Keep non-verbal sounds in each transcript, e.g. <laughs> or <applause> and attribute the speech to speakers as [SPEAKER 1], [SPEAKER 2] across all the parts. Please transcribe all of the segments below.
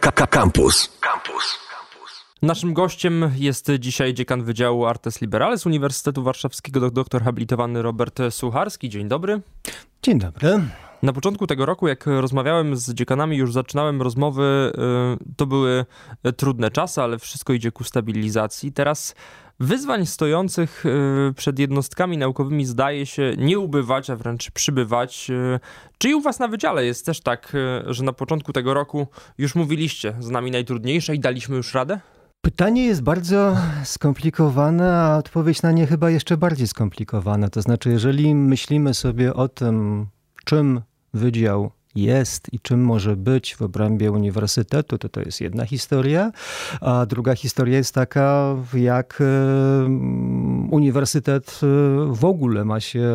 [SPEAKER 1] Campus. Campus.
[SPEAKER 2] Naszym gościem jest dzisiaj dziekan Wydziału Artes Liberales Uniwersytetu Warszawskiego, doktor habilitowany Robert Sucharski. Dzień dobry.
[SPEAKER 3] Dzień dobry.
[SPEAKER 2] Na początku tego roku, jak rozmawiałem z dziekanami, już zaczynałem rozmowy, y, to były trudne czasy, ale wszystko idzie ku stabilizacji. Teraz wyzwań stojących y, przed jednostkami naukowymi zdaje się nie ubywać, a wręcz przybywać. Y, czy u was na wydziale jest też tak, że na początku tego roku już mówiliście z nami najtrudniejsze i daliśmy już radę?
[SPEAKER 3] Pytanie jest bardzo skomplikowane, a odpowiedź na nie chyba jeszcze bardziej skomplikowana. To znaczy, jeżeli myślimy sobie o tym, czym wydział jest i czym może być w obrębie uniwersytetu, to to jest jedna historia. A druga historia jest taka, jak e, uniwersytet e, w ogóle ma się,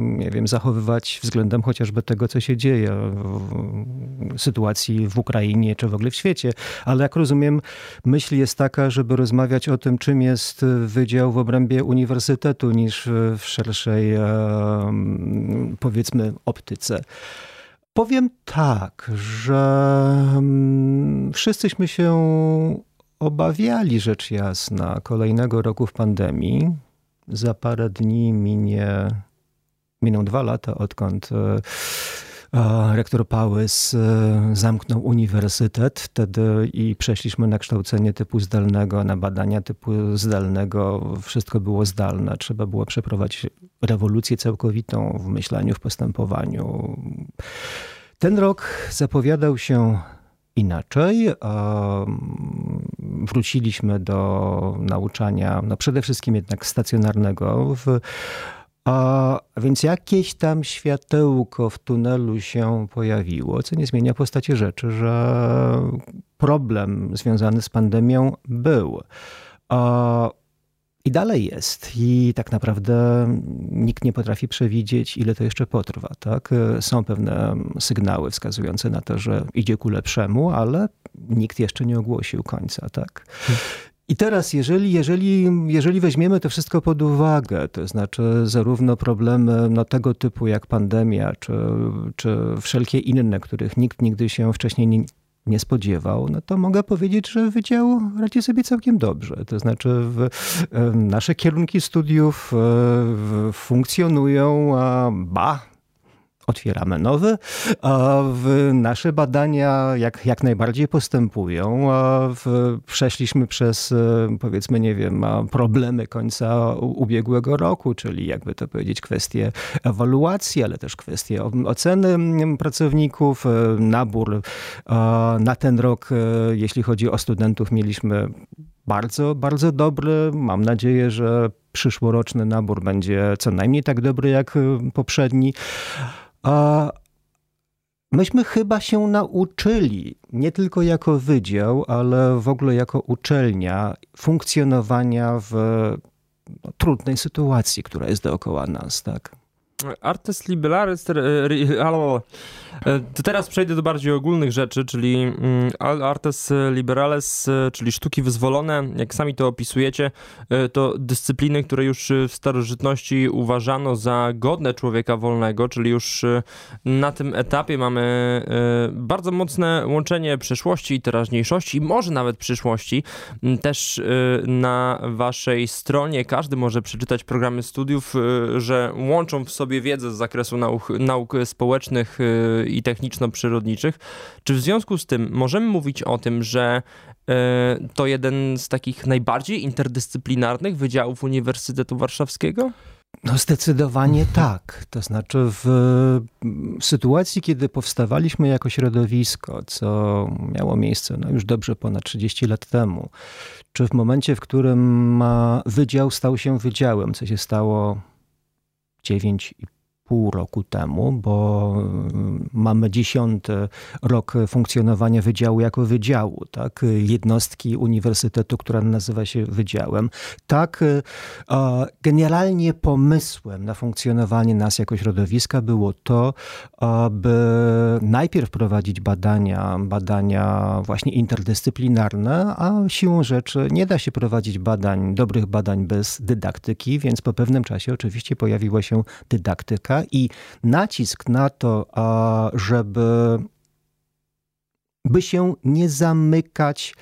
[SPEAKER 3] nie wiem, zachowywać względem chociażby tego, co się dzieje w sytuacji w Ukrainie czy w ogóle w świecie. Ale jak rozumiem, myśl jest taka, żeby rozmawiać o tym, czym jest wydział w obrębie uniwersytetu, niż w szerszej, e, powiedzmy, optyce. Powiem tak, że mm, wszyscyśmy się obawiali, rzecz jasna, kolejnego roku w pandemii. Za parę dni minie, miną dwa lata, odkąd e, rektor Pałys e, zamknął uniwersytet wtedy i przeszliśmy na kształcenie typu zdalnego, na badania typu zdalnego. Wszystko było zdalne. Trzeba było przeprowadzić rewolucję całkowitą w myśleniu, w postępowaniu. Ten rok zapowiadał się inaczej. Wróciliśmy do nauczania, no przede wszystkim jednak stacjonarnego w a więc jakieś tam światełko w tunelu się pojawiło, co nie zmienia postaci rzeczy, że problem związany z pandemią był. A i dalej jest. I tak naprawdę nikt nie potrafi przewidzieć, ile to jeszcze potrwa. Tak? Są pewne sygnały wskazujące na to, że idzie ku lepszemu, ale nikt jeszcze nie ogłosił końca. Tak? I teraz, jeżeli, jeżeli, jeżeli weźmiemy to wszystko pod uwagę, to znaczy zarówno problemy no, tego typu jak pandemia, czy, czy wszelkie inne, których nikt nigdy się wcześniej nie, nie spodziewał, no to mogę powiedzieć, że Wydział radzi sobie całkiem dobrze. To znaczy w, nasze kierunki studiów e, funkcjonują, a ba, otwieramy nowe. Nasze badania jak, jak najbardziej postępują. Przeszliśmy przez, e, powiedzmy, nie wiem, problemy końca ubiegłego roku, czyli jakby to powiedzieć, kwestie ewaluacji, ale też kwestie oceny pracowników, e, nabór na ten rok, e, jeśli chodzi o studentów, mieliśmy bardzo, bardzo dobry. Mam nadzieję, że przyszłoroczny nabór będzie co najmniej tak dobry jak poprzedni. A myśmy chyba się nauczyli, nie tylko jako wydział, ale w ogóle jako uczelnia, funkcjonowania w no, trudnej sytuacji, która jest dookoła nas, tak?
[SPEAKER 2] Artes Liberales, e, to teraz przejdę do bardziej ogólnych rzeczy, czyli mm, Artes Liberales, e, czyli sztuki wyzwolone, jak sami to opisujecie, e, to dyscypliny, które już w starożytności uważano za godne człowieka wolnego, czyli już na tym etapie mamy bardzo mocne łączenie przeszłości i teraźniejszości, może nawet przyszłości. Mm, też na waszej stronie każdy może przeczytać programy studiów, że łączą w sobie wiedzę z zakresu nauk, nauk społecznych i techniczno-przyrodniczych. Czy w związku z tym możemy mówić o tym, że y, to jeden z takich najbardziej interdyscyplinarnych wydziałów Uniwersytetu Warszawskiego?
[SPEAKER 3] No zdecydowanie tak. To znaczy w sytuacji, kiedy powstawaliśmy jako środowisko, co miało miejsce no już dobrze ponad 30 lat temu, czy w momencie, w którym wydział stał się wydziałem, co się stało 9 pół roku temu, bo mm, mamy dziesiąty rok funkcjonowania wydziału jako wydziału, tak? jednostki uniwersytetu, która nazywa się wydziałem. Tak, generalnie pomysłem na funkcjonowanie nas jako środowiska było to, aby najpierw prowadzić badania, badania właśnie interdyscyplinarne, a siłą rzeczy nie da się prowadzić badań, dobrych badań bez dydaktyki, więc po pewnym czasie oczywiście pojawiła się dydaktyka i nacisk na to, żeby by się nie zamykać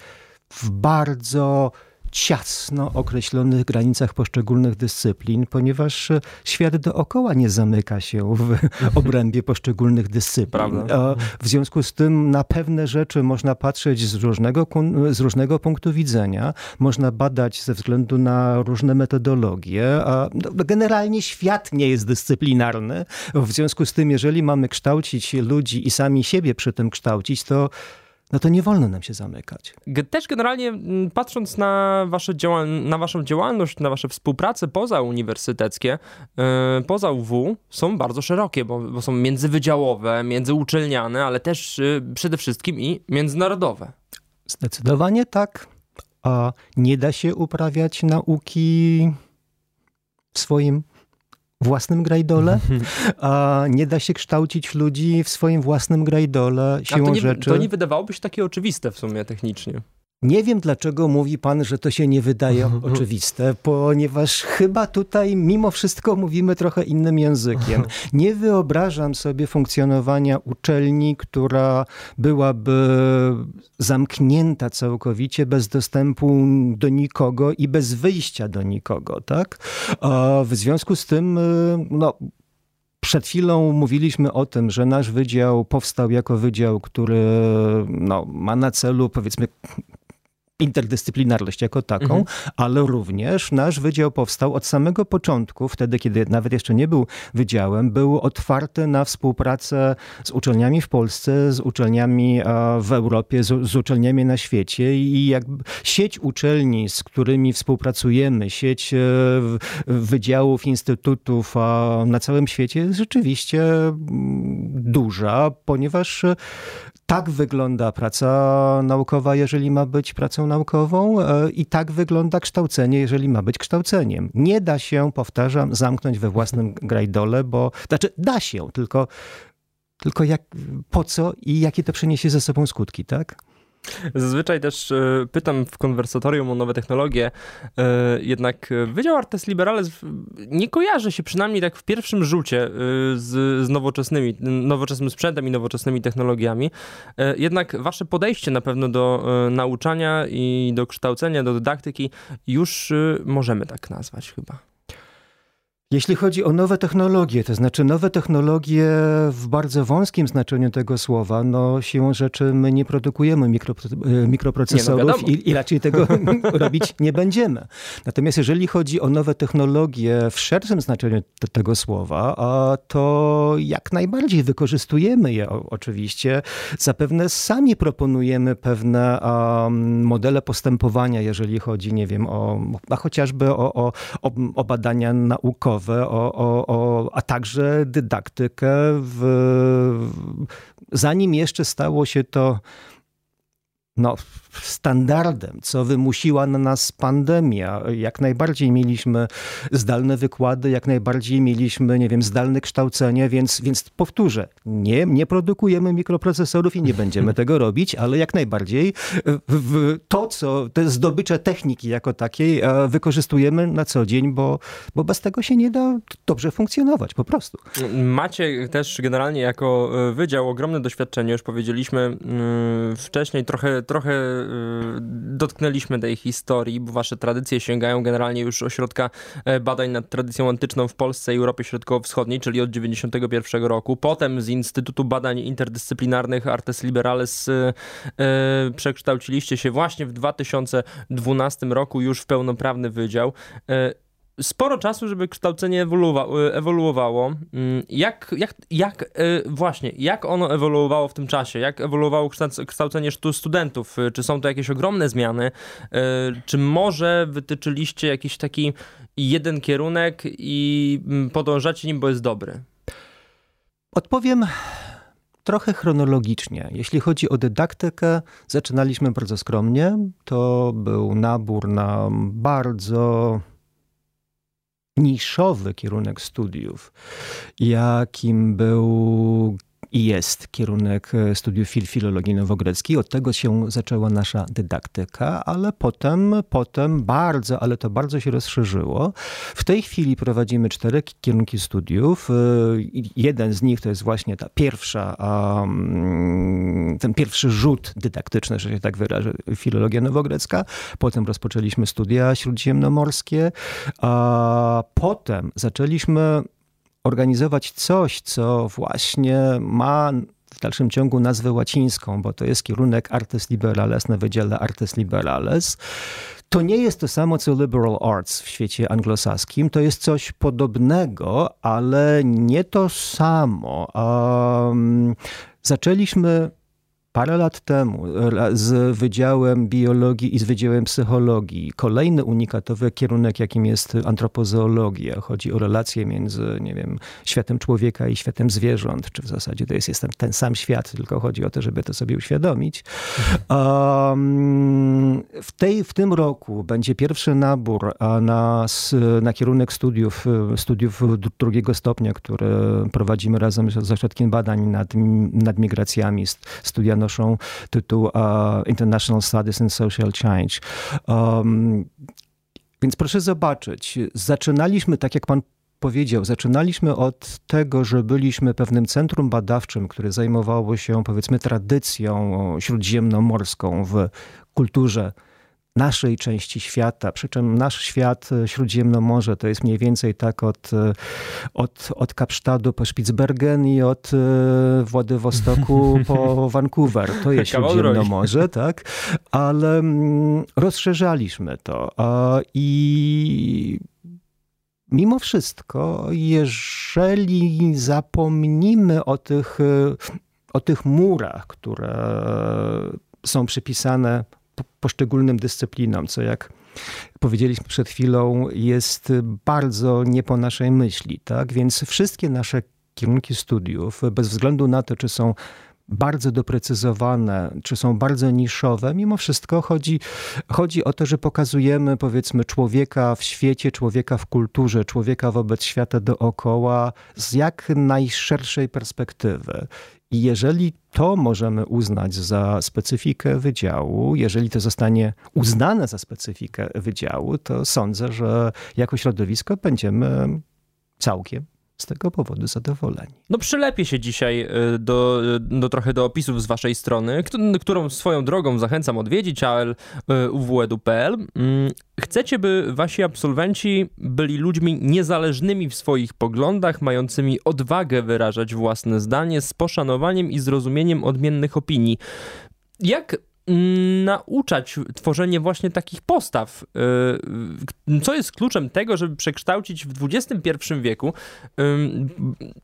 [SPEAKER 3] w bardzo ciasno określonych granicach poszczególnych dyscyplin, ponieważ świat dookoła nie zamyka się w <laughs> obrębie poszczególnych dyscyplin. Prawda. W związku z tym na pewne rzeczy można patrzeć z różnego, z różnego punktu widzenia, można badać ze względu na różne metodologie. No, generalnie świat nie jest dyscyplinarny. W związku z tym, jeżeli mamy kształcić ludzi i sami siebie przy tym kształcić, to no to nie wolno nam się zamykać.
[SPEAKER 2] Też generalnie patrząc na, wasze działal- na waszą działalność, na wasze współprace poza uniwersyteckie, yy, poza UW, są bardzo szerokie, bo, bo, są międzywydziałowe, międzyuczelniane, ale też yy, przede wszystkim i międzynarodowe.
[SPEAKER 3] Zdecydowanie tak. A nie da się uprawiać nauki w swoim własnym grajdole, a nie da się kształcić ludzi w swoim własnym grajdole siłą
[SPEAKER 2] to nie,
[SPEAKER 3] rzeczy.
[SPEAKER 2] To nie wydawałoby się takie oczywiste w sumie technicznie.
[SPEAKER 3] Nie wiem, dlaczego mówi pan, że to się nie wydaje <laughs> oczywiste, ponieważ chyba tutaj mimo wszystko mówimy trochę innym językiem. <laughs> Nie wyobrażam sobie funkcjonowania uczelni, która byłaby zamknięta całkowicie, bez dostępu do nikogo i bez wyjścia do nikogo, tak? A w związku z tym, y, no, przed chwilą mówiliśmy o tym, że nasz wydział powstał jako wydział, który no, ma na celu, powiedzmy, interdyscyplinarność jako taką, mhm. ale również nasz wydział powstał od samego początku, wtedy kiedy nawet jeszcze nie był wydziałem, był otwarty na współpracę z uczelniami w Polsce, z uczelniami w Europie, z, z uczelniami na świecie i jak sieć uczelni, z którymi współpracujemy, sieć e, wydziałów, instytutów na całym świecie jest rzeczywiście duża, ponieważ tak wygląda praca naukowa, jeżeli ma być pracą naukową, e, i tak wygląda kształcenie, jeżeli ma być kształceniem. Nie da się, powtarzam, zamknąć we własnym grajdole, bo znaczy da się, tylko, tylko jak, po co i jakie to przyniesie ze sobą skutki, tak?
[SPEAKER 2] Zazwyczaj też e, pytam w konwersatorium o nowe technologie, e, jednak Wydział Artes Liberales nie kojarzy się przynajmniej tak w pierwszym rzucie e, z, z nowoczesnymi, nowoczesnym sprzętem i nowoczesnymi technologiami. Jednak wasze podejście na pewno do nauczania i do kształcenia, do dydaktyki już możemy tak nazwać chyba.
[SPEAKER 3] Jeśli chodzi o nowe technologie, to znaczy nowe technologie w bardzo wąskim znaczeniu tego słowa, no siłą rzeczy my nie produkujemy mikro, e, mikroprocesorów nie, no i, i, raczej tego <laughs> robić nie będziemy. Natomiast jeżeli chodzi o nowe technologie w szerszym znaczeniu te, tego słowa, to jak najbardziej wykorzystujemy je oczywiście. Zapewne sami proponujemy pewne um, modele postępowania, jeżeli chodzi, nie wiem, o, a chociażby o, o, o badania naukowe, o, o, o, a także dydaktykę, w, zanim jeszcze stało się to no, standardem, co wymusiła na nas pandemia. Jak najbardziej mieliśmy zdalne wykłady, jak najbardziej mieliśmy, nie wiem, zdalne kształcenie, więc, więc powtórzę, nie, nie produkujemy mikroprocesorów i nie będziemy tego <laughs> robić, ale jak najbardziej w to, co te zdobycze techniki jako takiej e, wykorzystujemy na co dzień, bo, bo bez tego się nie da dobrze funkcjonować, po prostu.
[SPEAKER 2] Macie też generalnie jako e, wydział ogromne doświadczenie, już powiedzieliśmy mm, wcześniej, trochę, trochę dotknęliśmy tej historii, bo wasze tradycje sięgają generalnie już ośrodka e, badań nad tradycją antyczną w Polsce i Europie Środkowo-Wschodniej, czyli od 91 roku. Potem z Instytutu Badań Interdyscyplinarnych Artes Liberales e, e, przekształciliście się właśnie w 2012 roku już w pełnoprawny wydział sporo czasu, żeby kształcenie ewoluowa ewoluowało. Mm, jak, jak, jak e, właśnie, jak ono ewoluowało w tym czasie? Jak ewoluowało kształcenie studentów? E, czy są to jakieś ogromne zmiany? E, czy może wytyczyliście jakiś taki jeden kierunek i mm, podążacie nim, bo jest dobry?
[SPEAKER 3] Odpowiem trochę chronologicznie. Jeśli chodzi o dydaktykę, zaczynaliśmy bardzo skromnie. To był nabór na bardzo niszowy kierunek studiów, jakim był i jest kierunek studiów fil filologii nowogreckiej. Od tego się zaczęła nasza dydaktyka, ale potem, potem bardzo, ale to bardzo się rozszerzyło. W tej chwili prowadzimy cztery kierunki studiów. Jeden z nich to jest właśnie ta pierwsza, ten pierwszy rzut dydaktyczny, że się tak wyrażę, filologia nowogrecka. Potem rozpoczęliśmy studia śródziemnomorskie, a potem zaczęliśmy organizować coś, co właśnie ma w dalszym ciągu nazwę łacińską, bo to jest kierunek Artes Liberales na Wydziale Artes Liberales. To nie jest to samo co liberal arts w świecie anglosaskim. To jest coś podobnego, ale nie to samo. Um, zaczęliśmy Parę lat temu z Wydziałem Biologii i z Wydziałem Psychologii kolejny unikatowy kierunek, jakim jest antropozoologia. Chodzi o relacje między, nie wiem, światem człowieka i światem zwierząt, czy w zasadzie to jest, jest ten, ten sam świat, tylko chodzi o to, żeby to sobie uświadomić. Um, w, tej, w tym roku będzie pierwszy nabór na, na kierunek studiów, studiów drugiego stopnia, który prowadzimy razem z Ośrodkiem Badań nad, nad Migracjami, studia noszą tytuł uh, International Studies in Social Change. Um, więc proszę zobaczyć, zaczynaliśmy, tak jak pan powiedział, zaczynaliśmy od tego, że byliśmy pewnym centrum badawczym, które zajmowało się powiedzmy tradycją śródziemnomorską w kulturze naszej części świata, przy czym nasz świat, e, Śródziemnomorze, to jest mniej więcej tak od, e, od, od Kapsztadu po Spitsbergen i od e, Władywostoku <laughs> po Vancouver. To jest Śródziemnomorze, tak? Ale mm, rozszerzaliśmy to i mimo wszystko, jeżeli zapomnimy o tych, o tych murach, które są przypisane poszczególnym dyscyplinom, co jak powiedzieliśmy przed chwilą, jest bardzo nie po naszej myśli. Tak? Więc wszystkie nasze kierunki studiów, bez względu na to, czy są bardzo doprecyzowane, czy są bardzo niszowe, mimo wszystko chodzi, chodzi o to, że pokazujemy powiedzmy człowieka w świecie, człowieka w kulturze, człowieka wobec świata dookoła z jak najszerszej perspektywy. I jeżeli to możemy uznać za specyfikę wydziału, jeżeli to zostanie uznane za specyfikę wydziału, to sądzę, że jako środowisko będziemy całkiem z tego powodu zadowoleni.
[SPEAKER 2] No przylepię się dzisiaj y, do, do trochę do opisów z waszej strony, którą swoją drogą zachęcam odwiedzić, aluwedu.pl. Mm, chcecie, by wasi absolwenci byli ludźmi niezależnymi w swoich poglądach, mającymi odwagę wyrażać własne zdanie z poszanowaniem i zrozumieniem odmiennych opinii. Jak nauczać tworzenie właśnie takich postaw. Y, co jest kluczem tego, żeby przekształcić w XXI wieku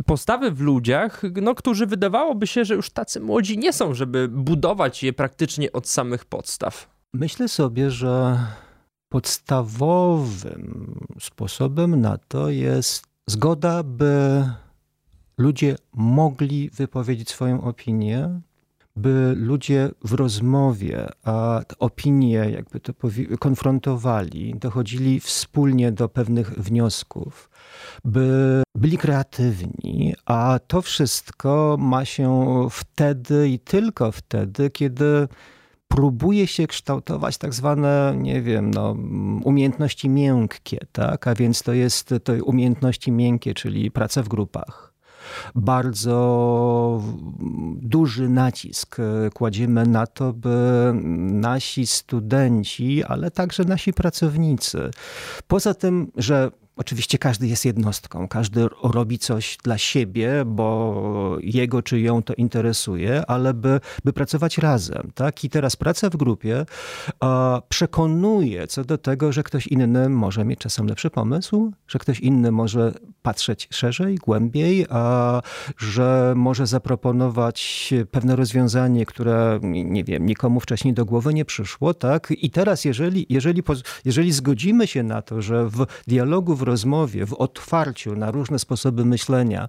[SPEAKER 2] postawy w ludziach, no, którzy wydawałoby się, że już tacy młodzi nie są, żeby budować je praktycznie od samych podstaw?
[SPEAKER 3] Myślę sobie, że podstawowym sposobem na to jest zgoda, by ludzie mogli wypowiedzieć swoją opinię, by ludzie w rozmowie, a opinie jakby to konfrontowali, dochodzili wspólnie do pewnych wniosków, by byli kreatywni, a to wszystko ma się wtedy i tylko wtedy, kiedy próbuje się kształtować tak zwane, nie wiem, no, umiejętności miękkie, tak? A więc to jest to umiejętności miękkie, czyli praca w grupach bardzo duży nacisk kładziemy na to, by nasi studenci, ale także nasi pracownicy, poza tym, że Oczywiście każdy jest jednostką, każdy robi coś dla siebie, bo jego czy ją to interesuje, ale by, by pracować razem. Tak? I teraz praca w grupie a, przekonuje co do tego, że ktoś inny może mieć czasem lepszy pomysł, że ktoś inny może patrzeć szerzej, głębiej, a, że może zaproponować pewne rozwiązanie, które, nie wiem, nikomu wcześniej do głowy nie przyszło. Tak? I teraz, jeżeli, jeżeli, jeżeli zgodzimy się na to, że w dialogu, w rozmowie, w otwarciu na różne sposoby myślenia,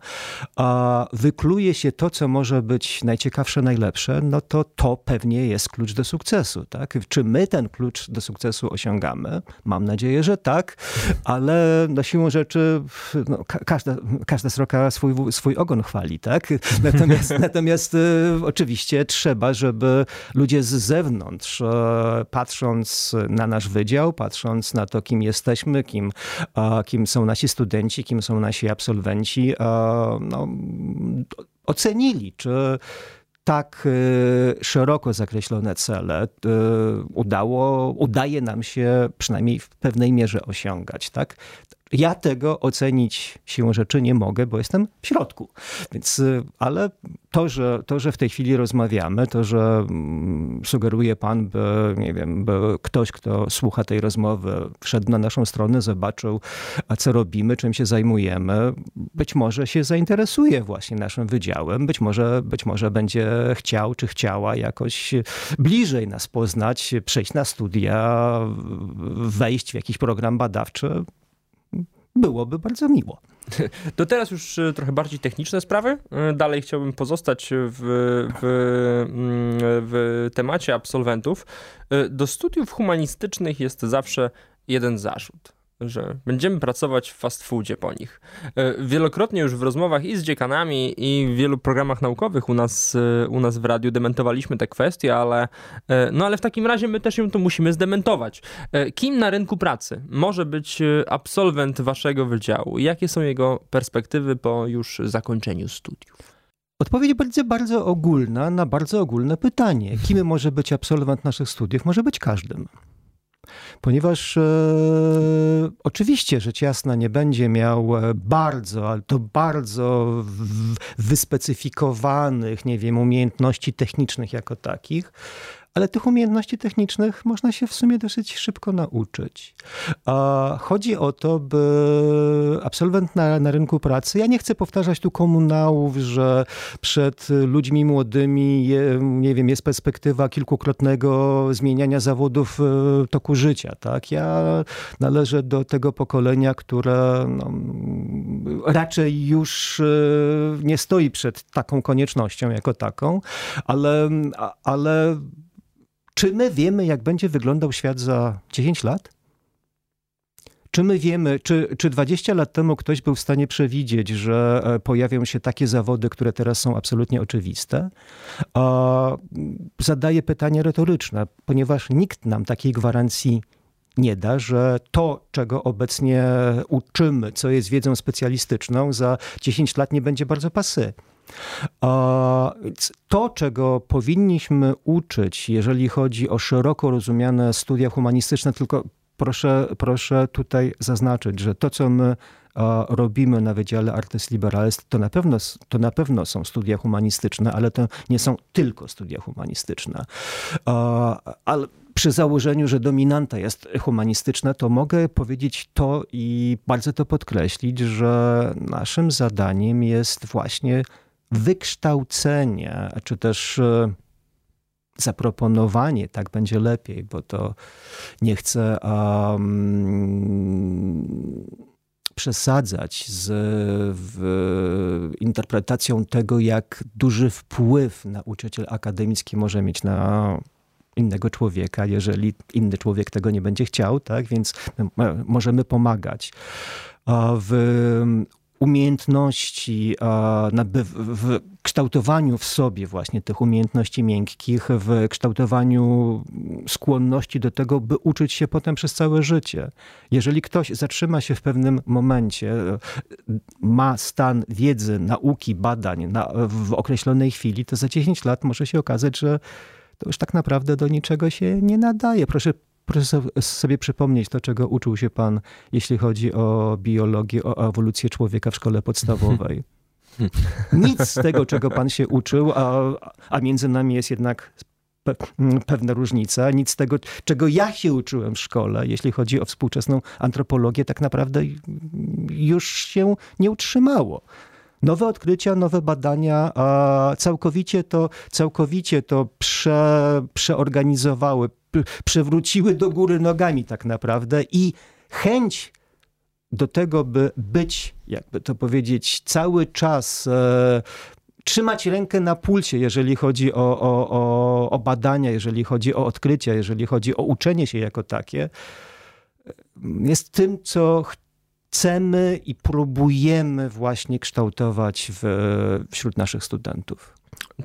[SPEAKER 3] wykluje się to, co może być najciekawsze, najlepsze, no to to pewnie jest klucz do sukcesu. Tak? Czy my ten klucz do sukcesu osiągamy? Mam nadzieję, że tak, ale na siłą rzeczy no, każda, każda sroka swój, swój ogon chwali. Tak? <laughs> Natomiast, natomiast y, oczywiście trzeba, żeby ludzie z zewnątrz, e, patrząc na nasz wydział, patrząc na to, kim jesteśmy, kim, kim są nasi studenci, kim są nasi absolwenci, no, ocenili, czy tak e, szeroko zakreślone cele e, udało, udaje nam się przynajmniej w pewnej mierze osiągać. Tak? Ja tego ocenić siłą rzeczy nie mogę, bo jestem w środku. Więc, y, ale to że, to, że w tej chwili rozmawiamy, to, że mm, sugeruje pan, by, nie wiem, by ktoś, kto słucha tej rozmowy, wszedł na naszą stronę, zobaczył, a co robimy, czym się zajmujemy, być może się zainteresuje właśnie naszym wydziałem, być może, być może będzie chciał czy chciała jakoś bliżej nas poznać, przejść na studia, wejść w jakiś program badawczy byłoby bardzo miło. <laughs>
[SPEAKER 2] To teraz już e, trochę bardziej techniczne sprawy. E, dalej chciałbym pozostać w, w, mm, w temacie absolwentów. E, do studiów humanistycznych jest zawsze jeden zarzut że będziemy pracować w fast foodzie po nich. E, wielokrotnie już w rozmowach i z dziekanami, i w wielu programach naukowych u nas, e, u nas w radiu dementowaliśmy te kwestie, ale, e, no ale w takim razie my też ją tu musimy zdementować. Kim na rynku pracy może być absolwent waszego wydziału? Jakie są jego perspektywy po już zakończeniu studiów?
[SPEAKER 3] Odpowiedź bardzo, bardzo ogólna na bardzo ogólne pytanie. Kim może być absolwent naszych studiów? Może być każdym. Ponieważ e, oczywiście rzecz jasna nie będzie miał e, bardzo, ale to bardzo w, wyspecyfikowanych, nie wiem, umiejętności technicznych jako takich, ale tych umiejętności technicznych można się w sumie dosyć szybko nauczyć. Chodzi o to, by absolwent na, na rynku pracy, ja nie chcę powtarzać tu komunałów, że przed ludźmi młodymi, je, nie wiem, jest perspektywa kilkukrotnego zmieniania zawodów w toku życia. Tak? Ja należę do tego pokolenia, które no, raczej już e, nie stoi przed taką koniecznością jako taką, ale, ale czy my wiemy, jak będzie wyglądał świat za 10 lat? Czy my wiemy, czy, czy 20 lat temu ktoś był w stanie przewidzieć, że e, pojawią się takie zawody, które teraz są absolutnie oczywiste? Zadaję pytanie retoryczne, ponieważ nikt nam takiej gwarancji nie da, że to, czego obecnie uczymy, co jest wiedzą specjalistyczną, za 10 lat nie będzie bardzo pasy. To, czego powinniśmy uczyć, jeżeli chodzi o szeroko rozumiane studia humanistyczne, tylko proszę, proszę tutaj zaznaczyć, że to, co my robimy na Wydziale Artes Liberales, to na, pewno, to na pewno są studia humanistyczne, ale to nie są tylko studia humanistyczne. Ale przy założeniu, że dominanta jest humanistyczna, to mogę powiedzieć to i bardzo to podkreślić, że naszym zadaniem jest właśnie wykształcenie, czy też e, zaproponowanie, tak będzie lepiej, bo to nie chcę um, przesadzać z interpretacją tego, jak duży wpływ nauczyciel akademicki może mieć na innego człowieka, jeżeli inny człowiek tego nie będzie chciał, tak? Więc możemy pomagać w umiejętności, w kształtowaniu w sobie właśnie tych umiejętności miękkich, w kształtowaniu skłonności do tego, by uczyć się potem przez całe życie. Jeżeli ktoś zatrzyma się w pewnym momencie, ma stan wiedzy, nauki, badań na, w określonej chwili, to za 10 lat może się okazać, że to już tak naprawdę do niczego się nie nadaje. Proszę Proszę sobie przypomnieć to, czego uczył się pan, jeśli chodzi o biologię, o ewolucję człowieka w szkole podstawowej. <laughs> Nic z tego, czego pan się uczył, a, a między nami jest jednak pe pewna różnica. Nic z tego, czego ja się uczyłem w szkole, jeśli chodzi o współczesną antropologię, tak naprawdę już się nie utrzymało. Nowe odkrycia, nowe badania a całkowicie to, całkowicie to prze, przeorganizowały, przewróciły do góry nogami tak naprawdę i chęć do tego, by być, jakby to powiedzieć, cały czas e, trzymać rękę na pulsie, jeżeli chodzi o, o, o, o badania, jeżeli chodzi o odkrycia, jeżeli chodzi o uczenie się jako takie, jest tym, co chcemy i próbujemy właśnie kształtować w, wśród naszych studentów.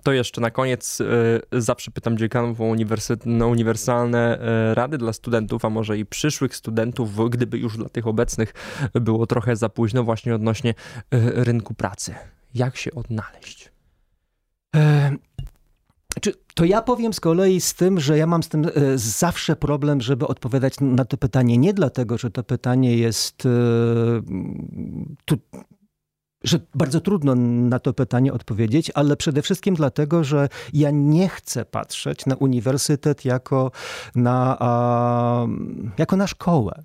[SPEAKER 2] To jeszcze na koniec y, zawsze pytam dziekanów o no, uniwersalne y, rady dla studentów, a może i przyszłych studentów, gdyby już dla tych obecnych było trochę za późno właśnie odnośnie y, rynku pracy. Jak się odnaleźć? E,
[SPEAKER 3] to ja powiem z kolei z tym, że ja mam z tym e, zawsze problem, żeby odpowiadać na to pytanie. Nie dlatego, że to pytanie jest. E, że bardzo trudno na to pytanie odpowiedzieć, ale przede wszystkim dlatego, że ja nie chcę patrzeć na uniwersytet jako na, a, jako na szkołę.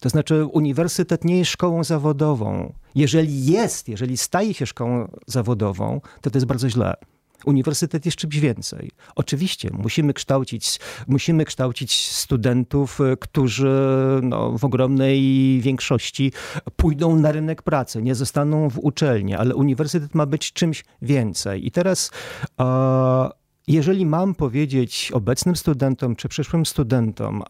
[SPEAKER 3] To znaczy, uniwersytet nie jest szkołą zawodową. Jeżeli jest, jeżeli staje się szkołą zawodową, to to jest bardzo źle. Uniwersytet jest czymś więcej. Oczywiście musimy kształcić, musimy kształcić studentów, e, którzy no, w ogromnej większości pójdą na rynek pracy, nie zostaną w uczelni, ale uniwersytet ma być czymś więcej. I teraz. jeżeli mam powiedzieć obecnym studentom czy przyszłym studentom,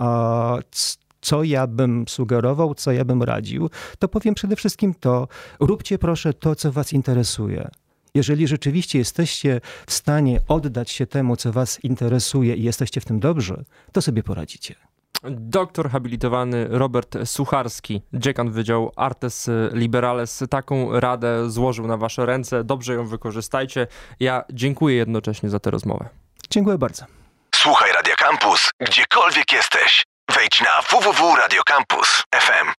[SPEAKER 3] co ja bym sugerował, co ja bym radził, to powiem przede wszystkim to: róbcie proszę to, co Was interesuje. Jeżeli rzeczywiście jesteście w stanie oddać się temu, co Was interesuje i jesteście w tym dobrzy, to sobie poradzicie.
[SPEAKER 2] Doktor habilitowany Robert Sucharski, dziekan Wydziału Artes Liberales, taką radę złożył na Wasze ręce. Dobrze ją wykorzystajcie. Ja dziękuję jednocześnie za tę rozmowę.
[SPEAKER 3] Dziękuję bardzo.
[SPEAKER 1] Słuchaj Radio Campus, gdziekolwiek jesteś. Wejdź na www.radiocampus.fm.